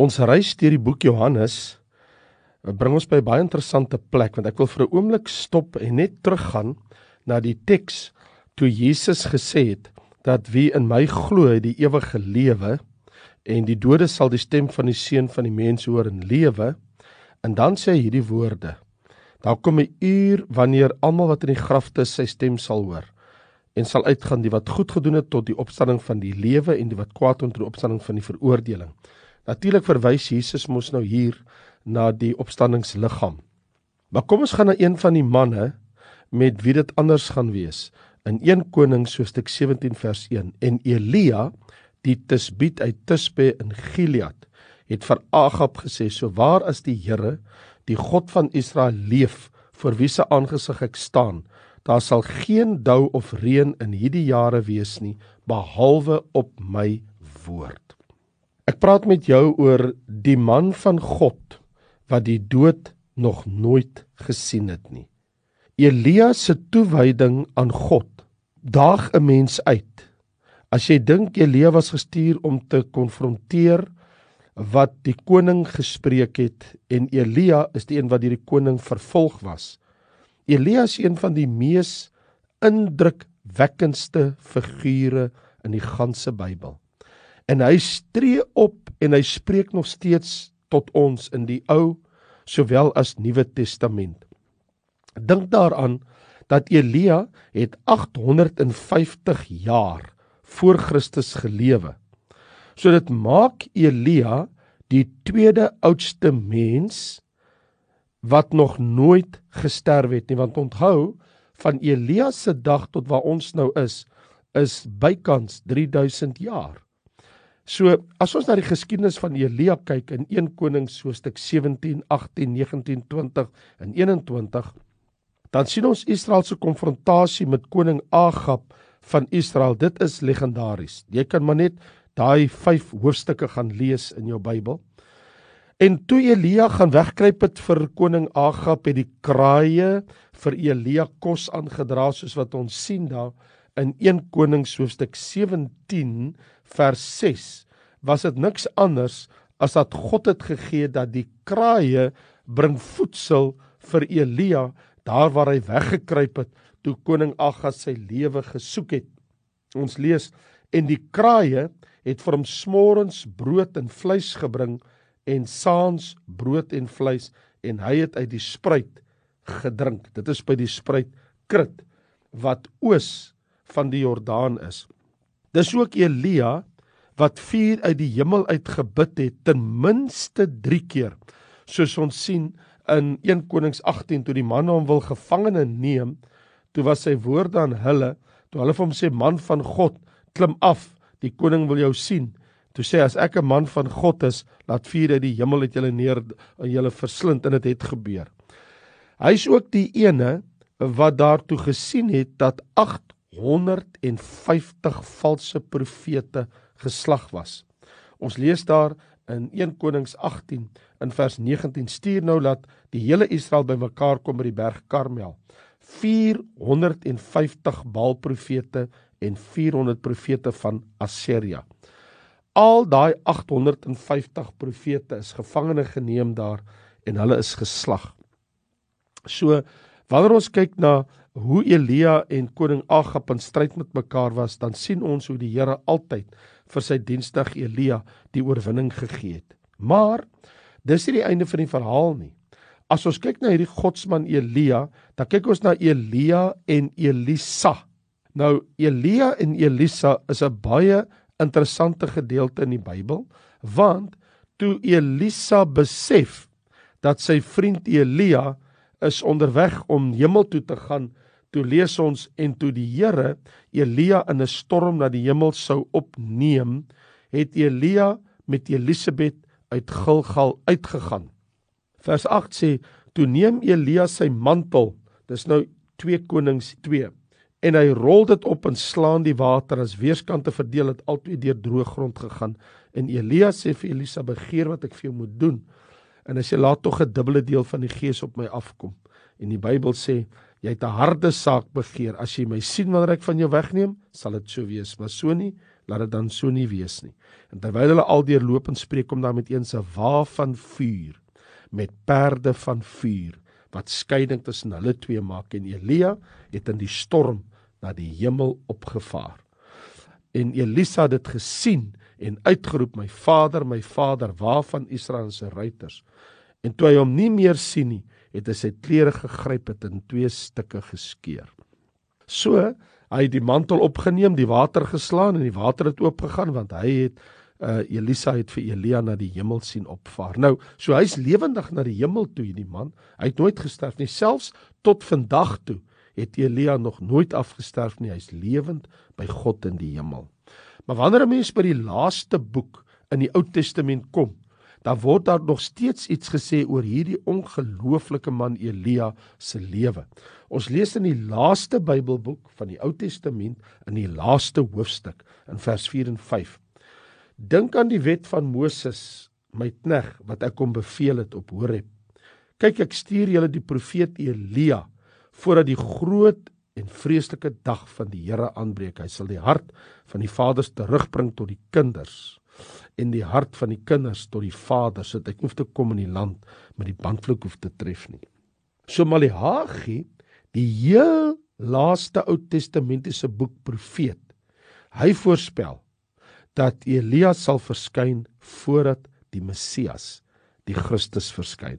Ons reis deur die boek Johannes. Bring ons by baie interessante plek want ek wil vir 'n oomblik stop en net teruggaan na die teks toe Jesus gesê het dat wie in my glo die ewige lewe en die dode sal die stem van die seun van die mens hoor en lewe. En dan sê hy hierdie woorde daar kom 'n uur wanneer almal wat in die grafte sy stem sal hoor en sal uitgaan die wat goed gedoen het tot die opstanding van die lewe en die wat kwaad onder die opstanding van die veroordeling Natuurlik verwys Jesus mos nou hier na die opstanningsliggaam. Maar kom ons gaan na een van die manne met wie dit anders gaan wees. In 1 Konings hoofstuk 17 vers 1 en Elia die Tisbiet uit Tisbe in Gilead het vir Agab gesê: "So waar as die Here, die God van Israel leef, vir wie se aangesig ek staan, daar sal geen dou of reën in hierdie jare wees nie, behalwe op my woord." Ek praat met jou oor die man van God wat die dood nog nooit gesien het nie. Elia se toewyding aan God daag 'n mens uit. As jy dink Elia was gestuur om te konfronteer wat die koning gespreek het en Elia is die een wat deur die koning vervolg was. Elia is een van die mees indrukwekkendste figure in die ganse Bybel en hy stree op en hy spreek nog steeds tot ons in die ou sowel as nuwe testament. Dink daaraan dat Elia het 850 jaar voor Christus gelewe. So dit maak Elia die tweede oudste mens wat nog nooit gesterf het nie want onthou van Elia se dag tot waar ons nou is is bykans 3000 jaar So as ons na die geskiedenis van Elia kyk in 1 Konings hoofstuk 17, 18, 19, 20 en 21, dan sien ons Israel se konfrontasie met koning Agab van Israel. Dit is legendaries. Jy kan maar net daai 5 hoofstukke gaan lees in jou Bybel. En toe Elia gaan wegkruip het vir koning Agab het die kraaie vir Elia kos aangedra soos wat ons sien daar in 1 Konings hoofstuk 17 vers 6 was dit niks anders as dat God het gegee dat die kraaie bring voedsel vir Elia daar waar hy weggekruip het toe koning Agas sy lewe gesoek het. Ons lees en die kraaie het vir hom smorens brood en vleis gebring en saans brood en vleis en hy het uit die spruit gedrink. Dit is by die spruit Krit wat oos van die Jordaan is. Dis ook Elia wat vuur uit die hemel uit gebid het ten minste 3 keer. Soos ons sien in 1 Konings 18 toe die manne hom wil gevangene neem, toe was sy woorde aan hulle, toe hulle vir hom sê man van God, klim af, die koning wil jou sien. Toe sê as ek 'n man van God is, laat vuur uit die hemel uit julle neer en julle verslind en dit het, het gebeur. Hy is ook die ene wat daartoe gesien het dat 150 valse profete geslag was. Ons lees daar in 1 Konings 18 in vers 19 stuur nou dat die hele Israel bymekaar kom by die berg Karmel. 450 Baal profete en 400 profete van Asseria. Al daai 850 profete is gevangene geneem daar en hulle is geslag. So wanneer ons kyk na hoe Elia en koning Agab in stryd met mekaar was, dan sien ons hoe die Here altyd vir sy dienstig Elia die oorwinning gegee het. Maar dis nie die einde van die verhaal nie. As ons kyk na hierdie godsman Elia, dan kyk ons na Elia en Elisa. Nou Elia en Elisa is 'n baie interessante gedeelte in die Bybel, want toe Elisa besef dat sy vriend Elia is onderweg om hemel toe te gaan, toe lees ons en toe die Here Elia in 'n storm na die hemel sou opneem, het Elia met Elisabet uit Gilgal uitgegaan. Vers 8 sê: Toe neem Elia sy mantel, dis nou 2 Konings 2, en hy rol dit op en slaan die water as weerskante verdeel het altyd deur droë grond gegaan. En Elia sê vir Elisa: "Begeer wat ek vir jou moet doen." En hy sê: "Laat tog 'n dubbele deel van die gees op my afkom." En die Bybel sê jy het 'n harde saak begeer. As jy my sien wanneer ek van jou wegneem, sal dit so wees, maar so nie, laat dit dan so nie wees nie. En terwyl hulle al deurloop en spreek kom daar met eens 'n wa van vuur met perde van vuur wat skeiding tussen hulle twee maak en Elia het in die storm na die hemel opgevaar. En Elisa het dit gesien en uitgeroep: "My Vader, my Vader, waarvan Israel se ruiters?" En toe hy hom nie meer sien nie, het hy sy klere gegryp het in twee stukke geskeur. So hy het die mantel opgeneem, die water geslaan en die water het oopgegaan want hy het uh Elisa het vir Elia na die hemel sien opvaar. Nou, so hy's lewendig na die hemel toe hierdie man. Hy het nooit gesterf nie, selfs tot vandag toe het Elia nog nooit afgesterf nie. Hy's lewend by God in die hemel. Maar wanneer 'n mens by die laaste boek in die Ou Testament kom, dan word daar nog steeds iets gesê oor hierdie ongelooflike man Elia se lewe. Ons lees in die laaste Bybelboek van die Ou Testament in die laaste hoofstuk in vers 4 en 5. Dink aan die wet van Moses, my knegg, wat ek hom beveel het op Horeb. Kyk, ek stuur julle die profeet Elia voordat die groot en vreeslike dag van die Here aanbreek. Hy sal die hart van die vaders terugbring tot die kinders en die hart van die kinders tot die vader sodat ek hoef te kom in die land met die bandvloek hoef te tref nie. So Maleagi, die heel laaste Ou Testamentiese boek profeet, hy voorspel dat Elia sal verskyn voordat die Messias, die Christus verskyn.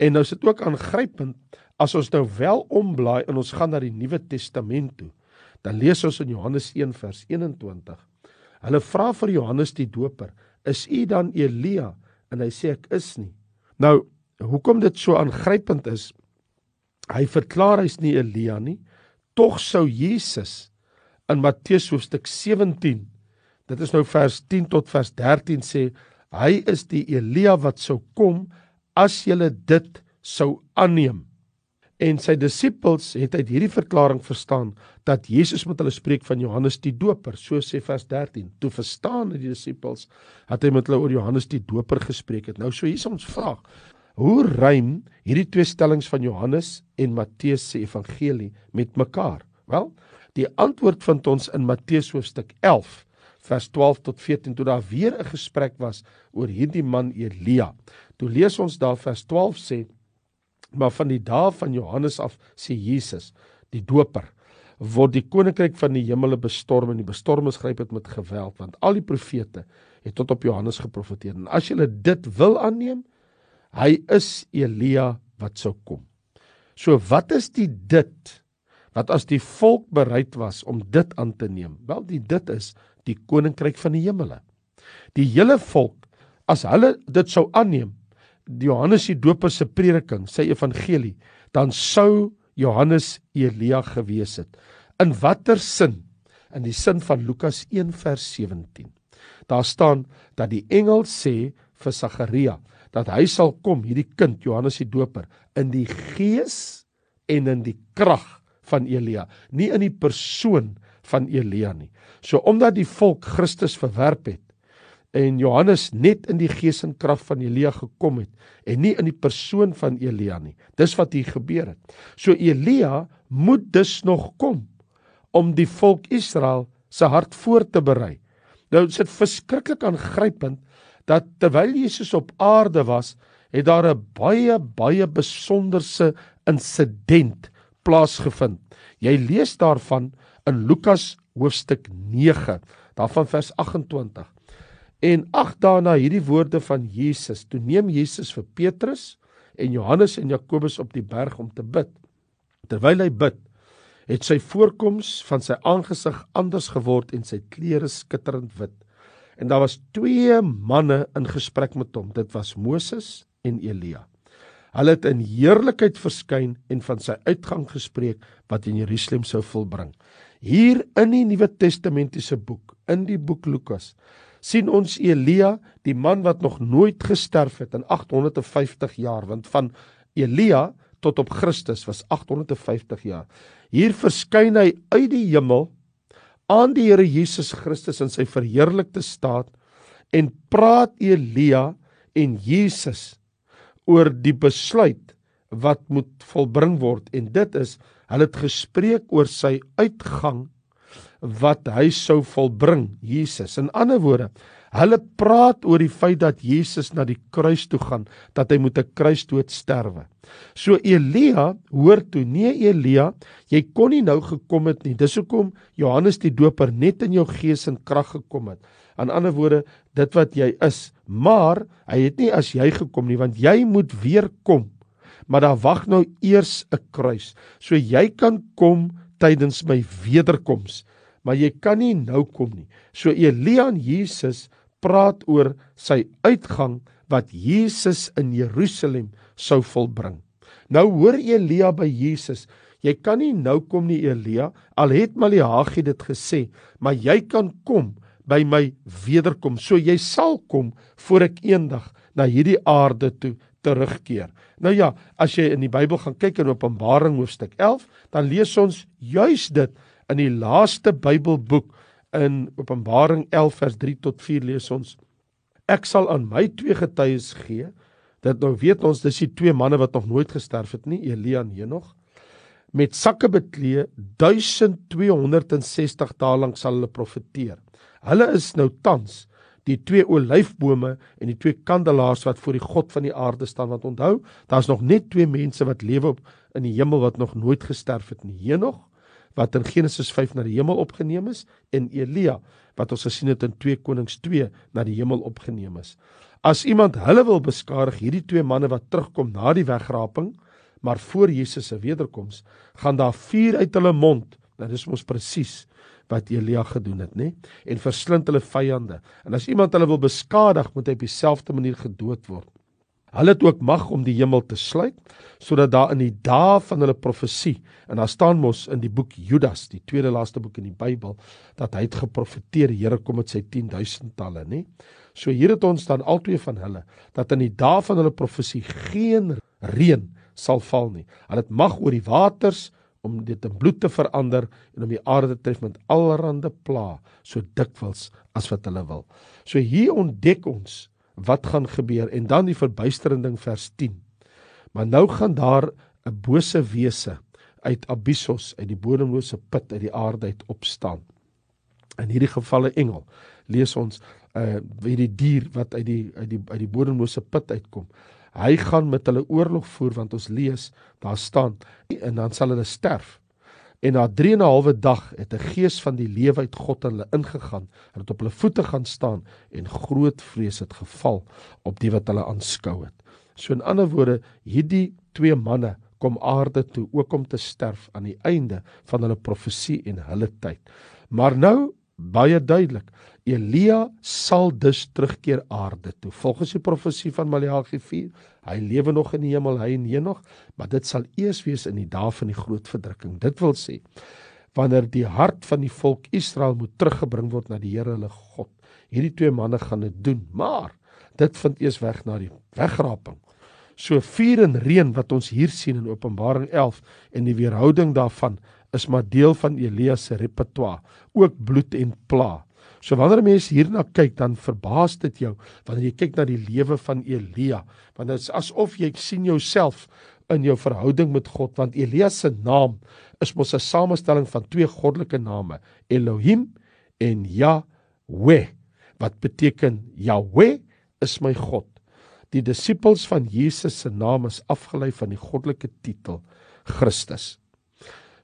En nou is dit ook aangrypend as ons nou wel omblaai en ons gaan na die Nuwe Testament toe, dan lees ons in Johannes 1 vers 21 Hulle vra vir Johannes die Doper, "Is u dan Elia?" En hy sê ek is nie. Nou, hoekom dit so aangrypend is, hy verklaar hy's nie Elia nie. Tog sou Jesus in Matteus hoofstuk 17, dit is nou vers 10 tot vers 13 sê, hy is die Elia wat sou kom as jy dit sou aanneem. En sy disippels het uit hierdie verklaring verstaan dat Jesus met hulle spreek van Johannes die Doper, so sê vers 13. Toe verstaan die disippels dat hy met hulle oor Johannes die Doper gespreek het. Nou so hier is ons vraag. Hoe rym hierdie twee stellings van Johannes en Matteus se evangelie met mekaar? Wel, die antwoord vind ons in Matteus hoofstuk 11 vers 12 tot 14 toe daar weer 'n gesprek was oor hierdie man Elia. Toe lees ons daar vers 12 sê Maar van die dae van Johannes af sê Jesus, die doper, word die koninkryk van die hemele bestorm en die bestormers gryp dit met geweld want al die profete het tot op Johannes geprofeteer. En as jy dit wil aanneem, hy is Elia wat sou kom. So wat is die dit wat as die volk bereid was om dit aan te neem? Wel die dit is die koninkryk van die hemele. Die hele volk as hulle dit sou aanneem, Johannes die Doper se prediking, sy evangelie, dan sou Johannes Elia gewees het. In watter sin? In die sin van Lukas 1 vers 17. Daar staan dat die engel sê vir Sagaria dat hy sal kom, hierdie kind Johannes die Doper, in die gees en in die krag van Elia, nie in die persoon van Elia nie. So omdat die volk Christus verwerp het, en Johannes net in die gees en krag van Elia gekom het en nie in die persoon van Elia nie. Dis wat hier gebeur het. So Elia moet dus nog kom om die volk Israel se hart voor te berei. Nou is dit verskriklik aangrypend dat terwyl Jesus op aarde was, het daar 'n baie baie besonderse insident plaasgevind. Jy lees daarvan in Lukas hoofstuk 9, daarvan vers 28. En ag daarna hierdie woorde van Jesus. Toe neem Jesus vir Petrus en Johannes en Jakobus op die berg om te bid. Terwyl hy bid, het sy voorkoms van sy aangesig anders geword en sy klere skitterend wit. En daar was twee manne in gesprek met hom. Dit was Moses en Elia. Hulle het in heerlikheid verskyn en van sy uitgang gespreek wat in Jerusalem sou volbring. Hier in die Nuwe Testamentiese boek, in die boek Lukas, sien ons Elia, die man wat nog nooit gesterf het in 850 jaar, want van Elia tot op Christus was 850 jaar. Hier verskyn hy uit die hemel aan die Here Jesus Christus in sy verheerlikte staat en praat Elia en Jesus oor die besluit wat moet volbring word en dit is hulle het gespreek oor sy uitgang wat hy sou volbring, Jesus. In ander woorde, hulle praat oor die feit dat Jesus na die kruis toe gaan, dat hy moet 'n kruisdood sterwe. So Elia hoor toe, nee Elia, jy kon nie nou gekom het nie. Dis hoekom Johannes die Doper net in jou gees en krag gekom het. Aan ander woorde, dit wat jy is, maar hy het nie as jy gekom nie, want jy moet weer kom. Maar daar wag nou eers 'n kruis. So jy kan kom tydens my wederkoms maar jy kan nie nou kom nie. So Elia en Jesus praat oor sy uitgang wat Jesus in Jerusalem sou volbring. Nou hoor Elia by Jesus, jy kan nie nou kom nie Elia, al het Maleagi dit gesê, maar jy kan kom by my wederkom. So jy sal kom voor ek eendag na hierdie aarde toe terugkeer. Nou ja, as jy in die Bybel gaan kyk in Openbaring hoofstuk 11, dan lees ons juis dit in die laaste Bybelboek in Openbaring 11 vers 3 tot 4 lees ons Ek sal aan my twee getuies gee. Dat nou weet ons dis die twee manne wat nog nooit gesterf het nie Elia en Henog. Met sakke beklee 1260 dae lank sal hulle profeteer. Hulle is nou tans die twee olyfbome en die twee kandelaars wat voor die God van die aarde staan. Want onthou daar's nog net twee mense wat lewe op in die hemel wat nog nooit gesterf het nie. Henog wat in Genesis 5 na die hemel opgeneem is en Elia wat ons gesien het in 2 Konings 2 na die hemel opgeneem is. As iemand hulle wil beskadig, hierdie twee manne wat terugkom na die wegraping, maar voor Jesus se wederkoms, gaan daar vuur uit hulle mond. Nou dis mos presies wat Elia gedoen het, nê? En verslind hulle vyande. En as iemand hulle wil beskadig, moet hy op dieselfde manier gedood word. Hulle het ook mag om die hemel te sluit sodat daar in die dae van hulle profesie en daar staan mos in die boek Judas, die tweede laaste boek in die Bybel, dat hy het geprofeteer die Here kom met sy 10000 talle, nê? So hier het ons dan albei van hulle dat in die dae van hulle profesie geen reën sal val nie. Hulle het mag oor die waters om dit in bloed te verander en om die aarde te tref met allerlei pla so dikwels as wat hulle wil. So hier ontdek ons wat gaan gebeur en dan die verbuisterende ding vers 10. Maar nou gaan daar 'n bose wese uit Abyssos uit die bodemlose put uit die aarde uit opstaan. In hierdie gevalle engel lees ons uh hierdie dier wat uit die uit die uit die bodemlose put uitkom. Hy gaan met hulle oorlog voer want ons lees daar staan en dan sal hulle sterf. En na 3 en 'n halwe dag het 'n gees van die lewe uit God in hulle ingegaan en het op hulle voete gaan staan en groot vrees het geval op die wat hulle aanskou het. So in ander woorde, hierdie twee manne kom aarde toe ook om te sterf aan die einde van hulle profesie en hulle tyd. Maar nou baie duidelik, Elia sal dus terugkeer aarde toe. Volgens die profesie van Maleagi 4, hy lewe nog in die hemel, hy en Henog, maar dit sal eers wees in die dae van die groot verdrukking. Dit wil sê wanneer die hart van die volk Israel moet teruggebring word na die Here hulle God. Hierdie twee manne gaan dit doen, maar dit vind eers weg na die wegraping. So vuur en reën wat ons hier sien in Openbaring 11 en die weerhouding daarvan is maar deel van Elia se repertoire, ook bloed en pla. So wanneer 'n mens hierna kyk, dan verbaas dit jou wanneer jy kyk na die lewe van Elia, want dit is asof jy sien jouself in jou verhouding met God, want Elia se naam is mos 'n samestelling van twee goddelike name, Elohim en Yahweh, wat beteken Yahweh is my God. Die disippels van Jesus se naam is afgelei van die goddelike titel Christus.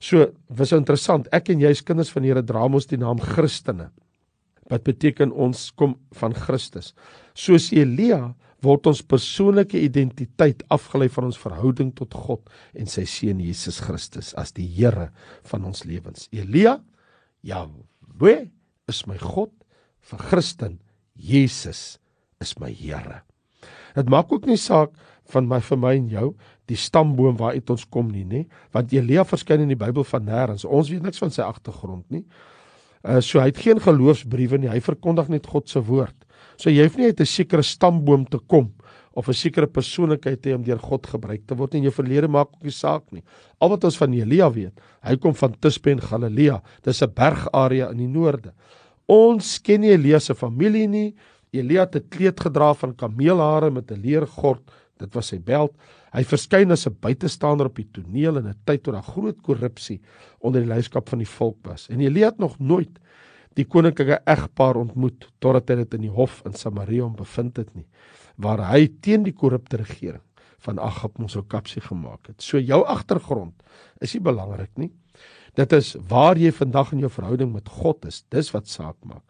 So, was interessant. Ek en jy is kinders van die Here dra mos die naam Christene. Wat beteken ons kom van Christus. Soos Elia word ons persoonlike identiteit afgelei van ons verhouding tot God en sy seun Jesus Christus as die Here van ons lewens. Elia, Jahweh is my God, vir Christen Jesus is my Here. Dit maak ook nie saak van my vir my en jou die stamboom waaruit ons kom nie, nê? Want Elia verskyn in die Bybel van nêrens. Ons weet niks van sy agtergrond nie. Uh so hy het geen geloofsbriewe nie. Hy verkondig net God se woord. So jy hoef nie uit 'n sekere stamboom te kom of 'n sekere persoonlikheid te hê om deur God gebruik te word en jou verlede maak ook nie saak nie. Al wat ons van Elia weet, hy kom van Tisbe in Galilea. Dis 'n bergarea in die noorde. Ons ken nie Elia se familie nie. Elia het 'n kleed gedra van kameelhare met 'n leergord Dit was sy beld. Hy verskyn as 'n buitestander op die toneel in 'n tyd toe daar groot korrupsie onder die leierskap van die volk was. En Elia het nog nooit die koninklike egpaar ontmoet totdat hy dit in die hof in Samaria bevind het nie, waar hy teen die korrupte regering van Agab mos op kapsie gemaak het. So jou agtergrond is nie belangrik nie. Dit is waar jy vandag in jou verhouding met God is. Dis wat saak maak.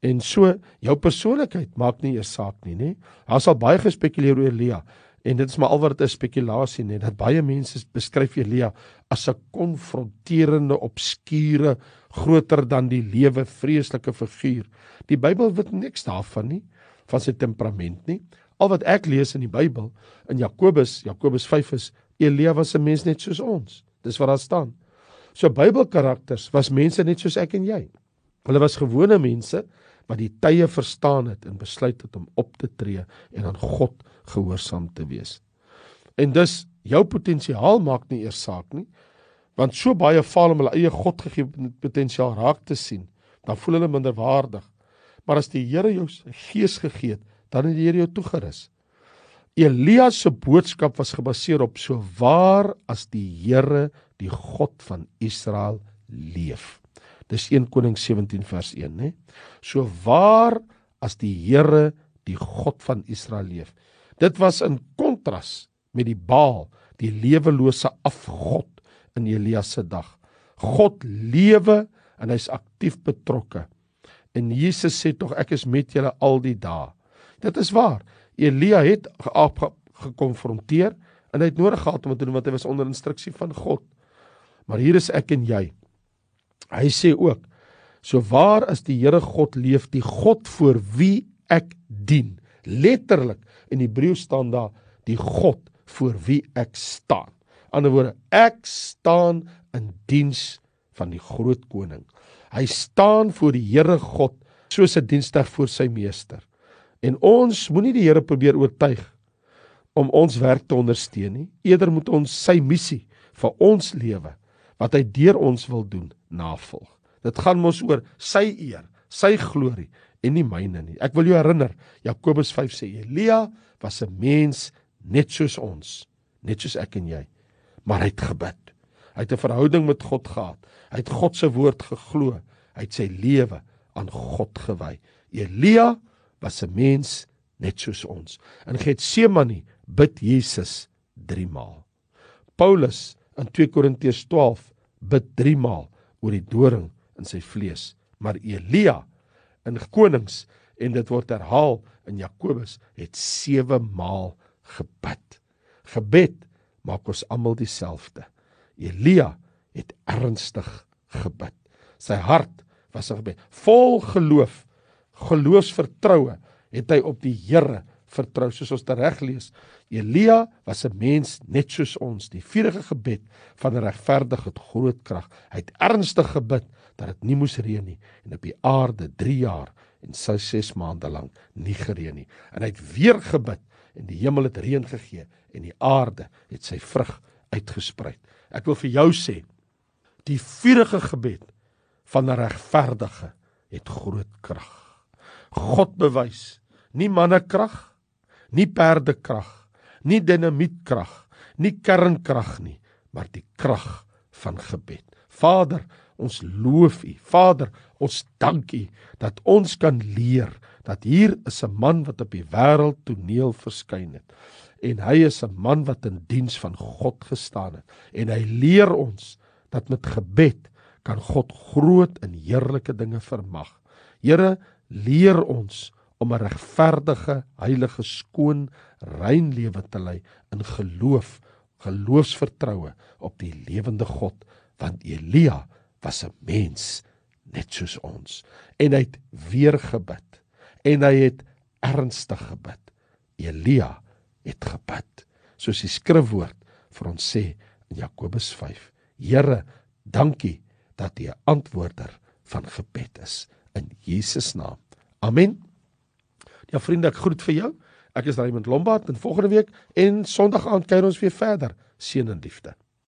En so jou persoonlikheid maak nie eers saak nie, nê? Daar sal baie gespekuleer oor Elia en dit is maar al wat dit is spekulasie nê dat baie mense beskryf Elia as 'n konfronterende, obskure, groter dan die lewe vreeslike figuur. Die Bybel weet niks daarvan nie, van sy temperament nie. Al wat ek lees in die Bybel in Jakobus, Jakobus 5 is Elia was 'n mens net soos ons. Dis wat daar staan. So Bybelkarakters was mense net soos ek en jy. Hulle was gewone mense wat die tye verstaan het en besluit het om op te tree en aan God gehoorsaam te wees. En dus jou potensiaal maak nie eers saak nie, want so baie faal om hulle eie God gegee potensiaal raak te sien, dan voel hulle minderwaardig. Maar as die Here jou gees gegee het, dan het die Here jou toegerus. Elia se boodskap was gebaseer op so waar as die Here die God van Israel leef. Dis 1 Konings 17 vers 1, né? So waar as die Here die God van Israel leef. Dit was in kontras met die Baal, die lewelose afgod in Elia se dag. God lewe en hy's aktief betrokke. En Jesus sê tog ek is met julle al die dae. Dit is waar. Elia het gekonfronteer en hy het nodig gehad om te doen wat hy was onder instruksie van God. Maar hier is ek en jy. Hy sê ook: "So waar as die Here God leef, die God voor wie ek dien." Letterlik in Hebreë staan daar die God voor wie ek staan. Ander woorde, ek staan in diens van die groot koning. Hy staan voor die Here God soos 'n dienstig voor sy meester. En ons moenie die Here probeer oortuig om ons werk te ondersteun nie. Eerder moet ons sy missie vir ons lewe wat hy deur ons wil doen navolg. Dit gaan mos oor sy eer, sy glorie en nie myne nie. Ek wil jou herinner, Jakobus 5 sê Elia was 'n mens net soos ons, net soos ek en jy, maar hy het gebid. Hy het 'n verhouding met God gehad. Hy het God se woord geglo. Hy het sy lewe aan God gewy. Elia was 'n mens net soos ons. In Getsemane bid Jesus 3 maal. Paulus in 2 Korintiërs 12 bid 3 maal oor die doring in sy vlees, maar Elia in Konings en dit word herhaal in Jakobus het 7 maal gebid. Gebed maak ons almal dieselfde. Elia het ernstig gebid. Sy hart was 'n gebed vol geloof geloofsvertroue het hy op die Here vertrou soos ons reg lees. Elia was 'n mens net soos ons. Die vurige gebed van 'n regverdige het groot krag. Hy het ernstig gebid dat dit nie moes reën nie en op die aarde 3 jaar en 6 maande lank nie gereën nie. En hy het weer gebid en die hemel het reën gegee en die aarde het sy vrug uitgesprei. Ek wil vir jou sê die vurige gebed van 'n regverdige het groot krag. God bewys nie mannekrag, nie perdekrag, nie dinamietkrag, nie kernkrag nie, maar die krag van gebed. Vader, ons loof U. Vader, ons dank U dat ons kan leer dat hier is 'n man wat op die wêreldtoneel verskyn het en hy is 'n man wat in diens van God gestaan het en hy leer ons dat met gebed kan God groot en heerlike dinge vermag. Here, leer ons om 'n regverdige, heilige, skoon, rein lewe te lei in geloof, geloofsvertroue op die lewende God, want Elia was 'n mens net soos ons en hy het weer gebid en hy het ernstig gebid. Elia het gebid soos die skrifwoord vir ons sê in Jakobus 5. Here, dankie dat U 'n antwoorder van gebed is in Jesus naam. Amen. Ja vriende, ek groet vir jou. Ek is Raymond Lombard en volgende week en Sondag aand kuier ons weer verder. Seën en liefde.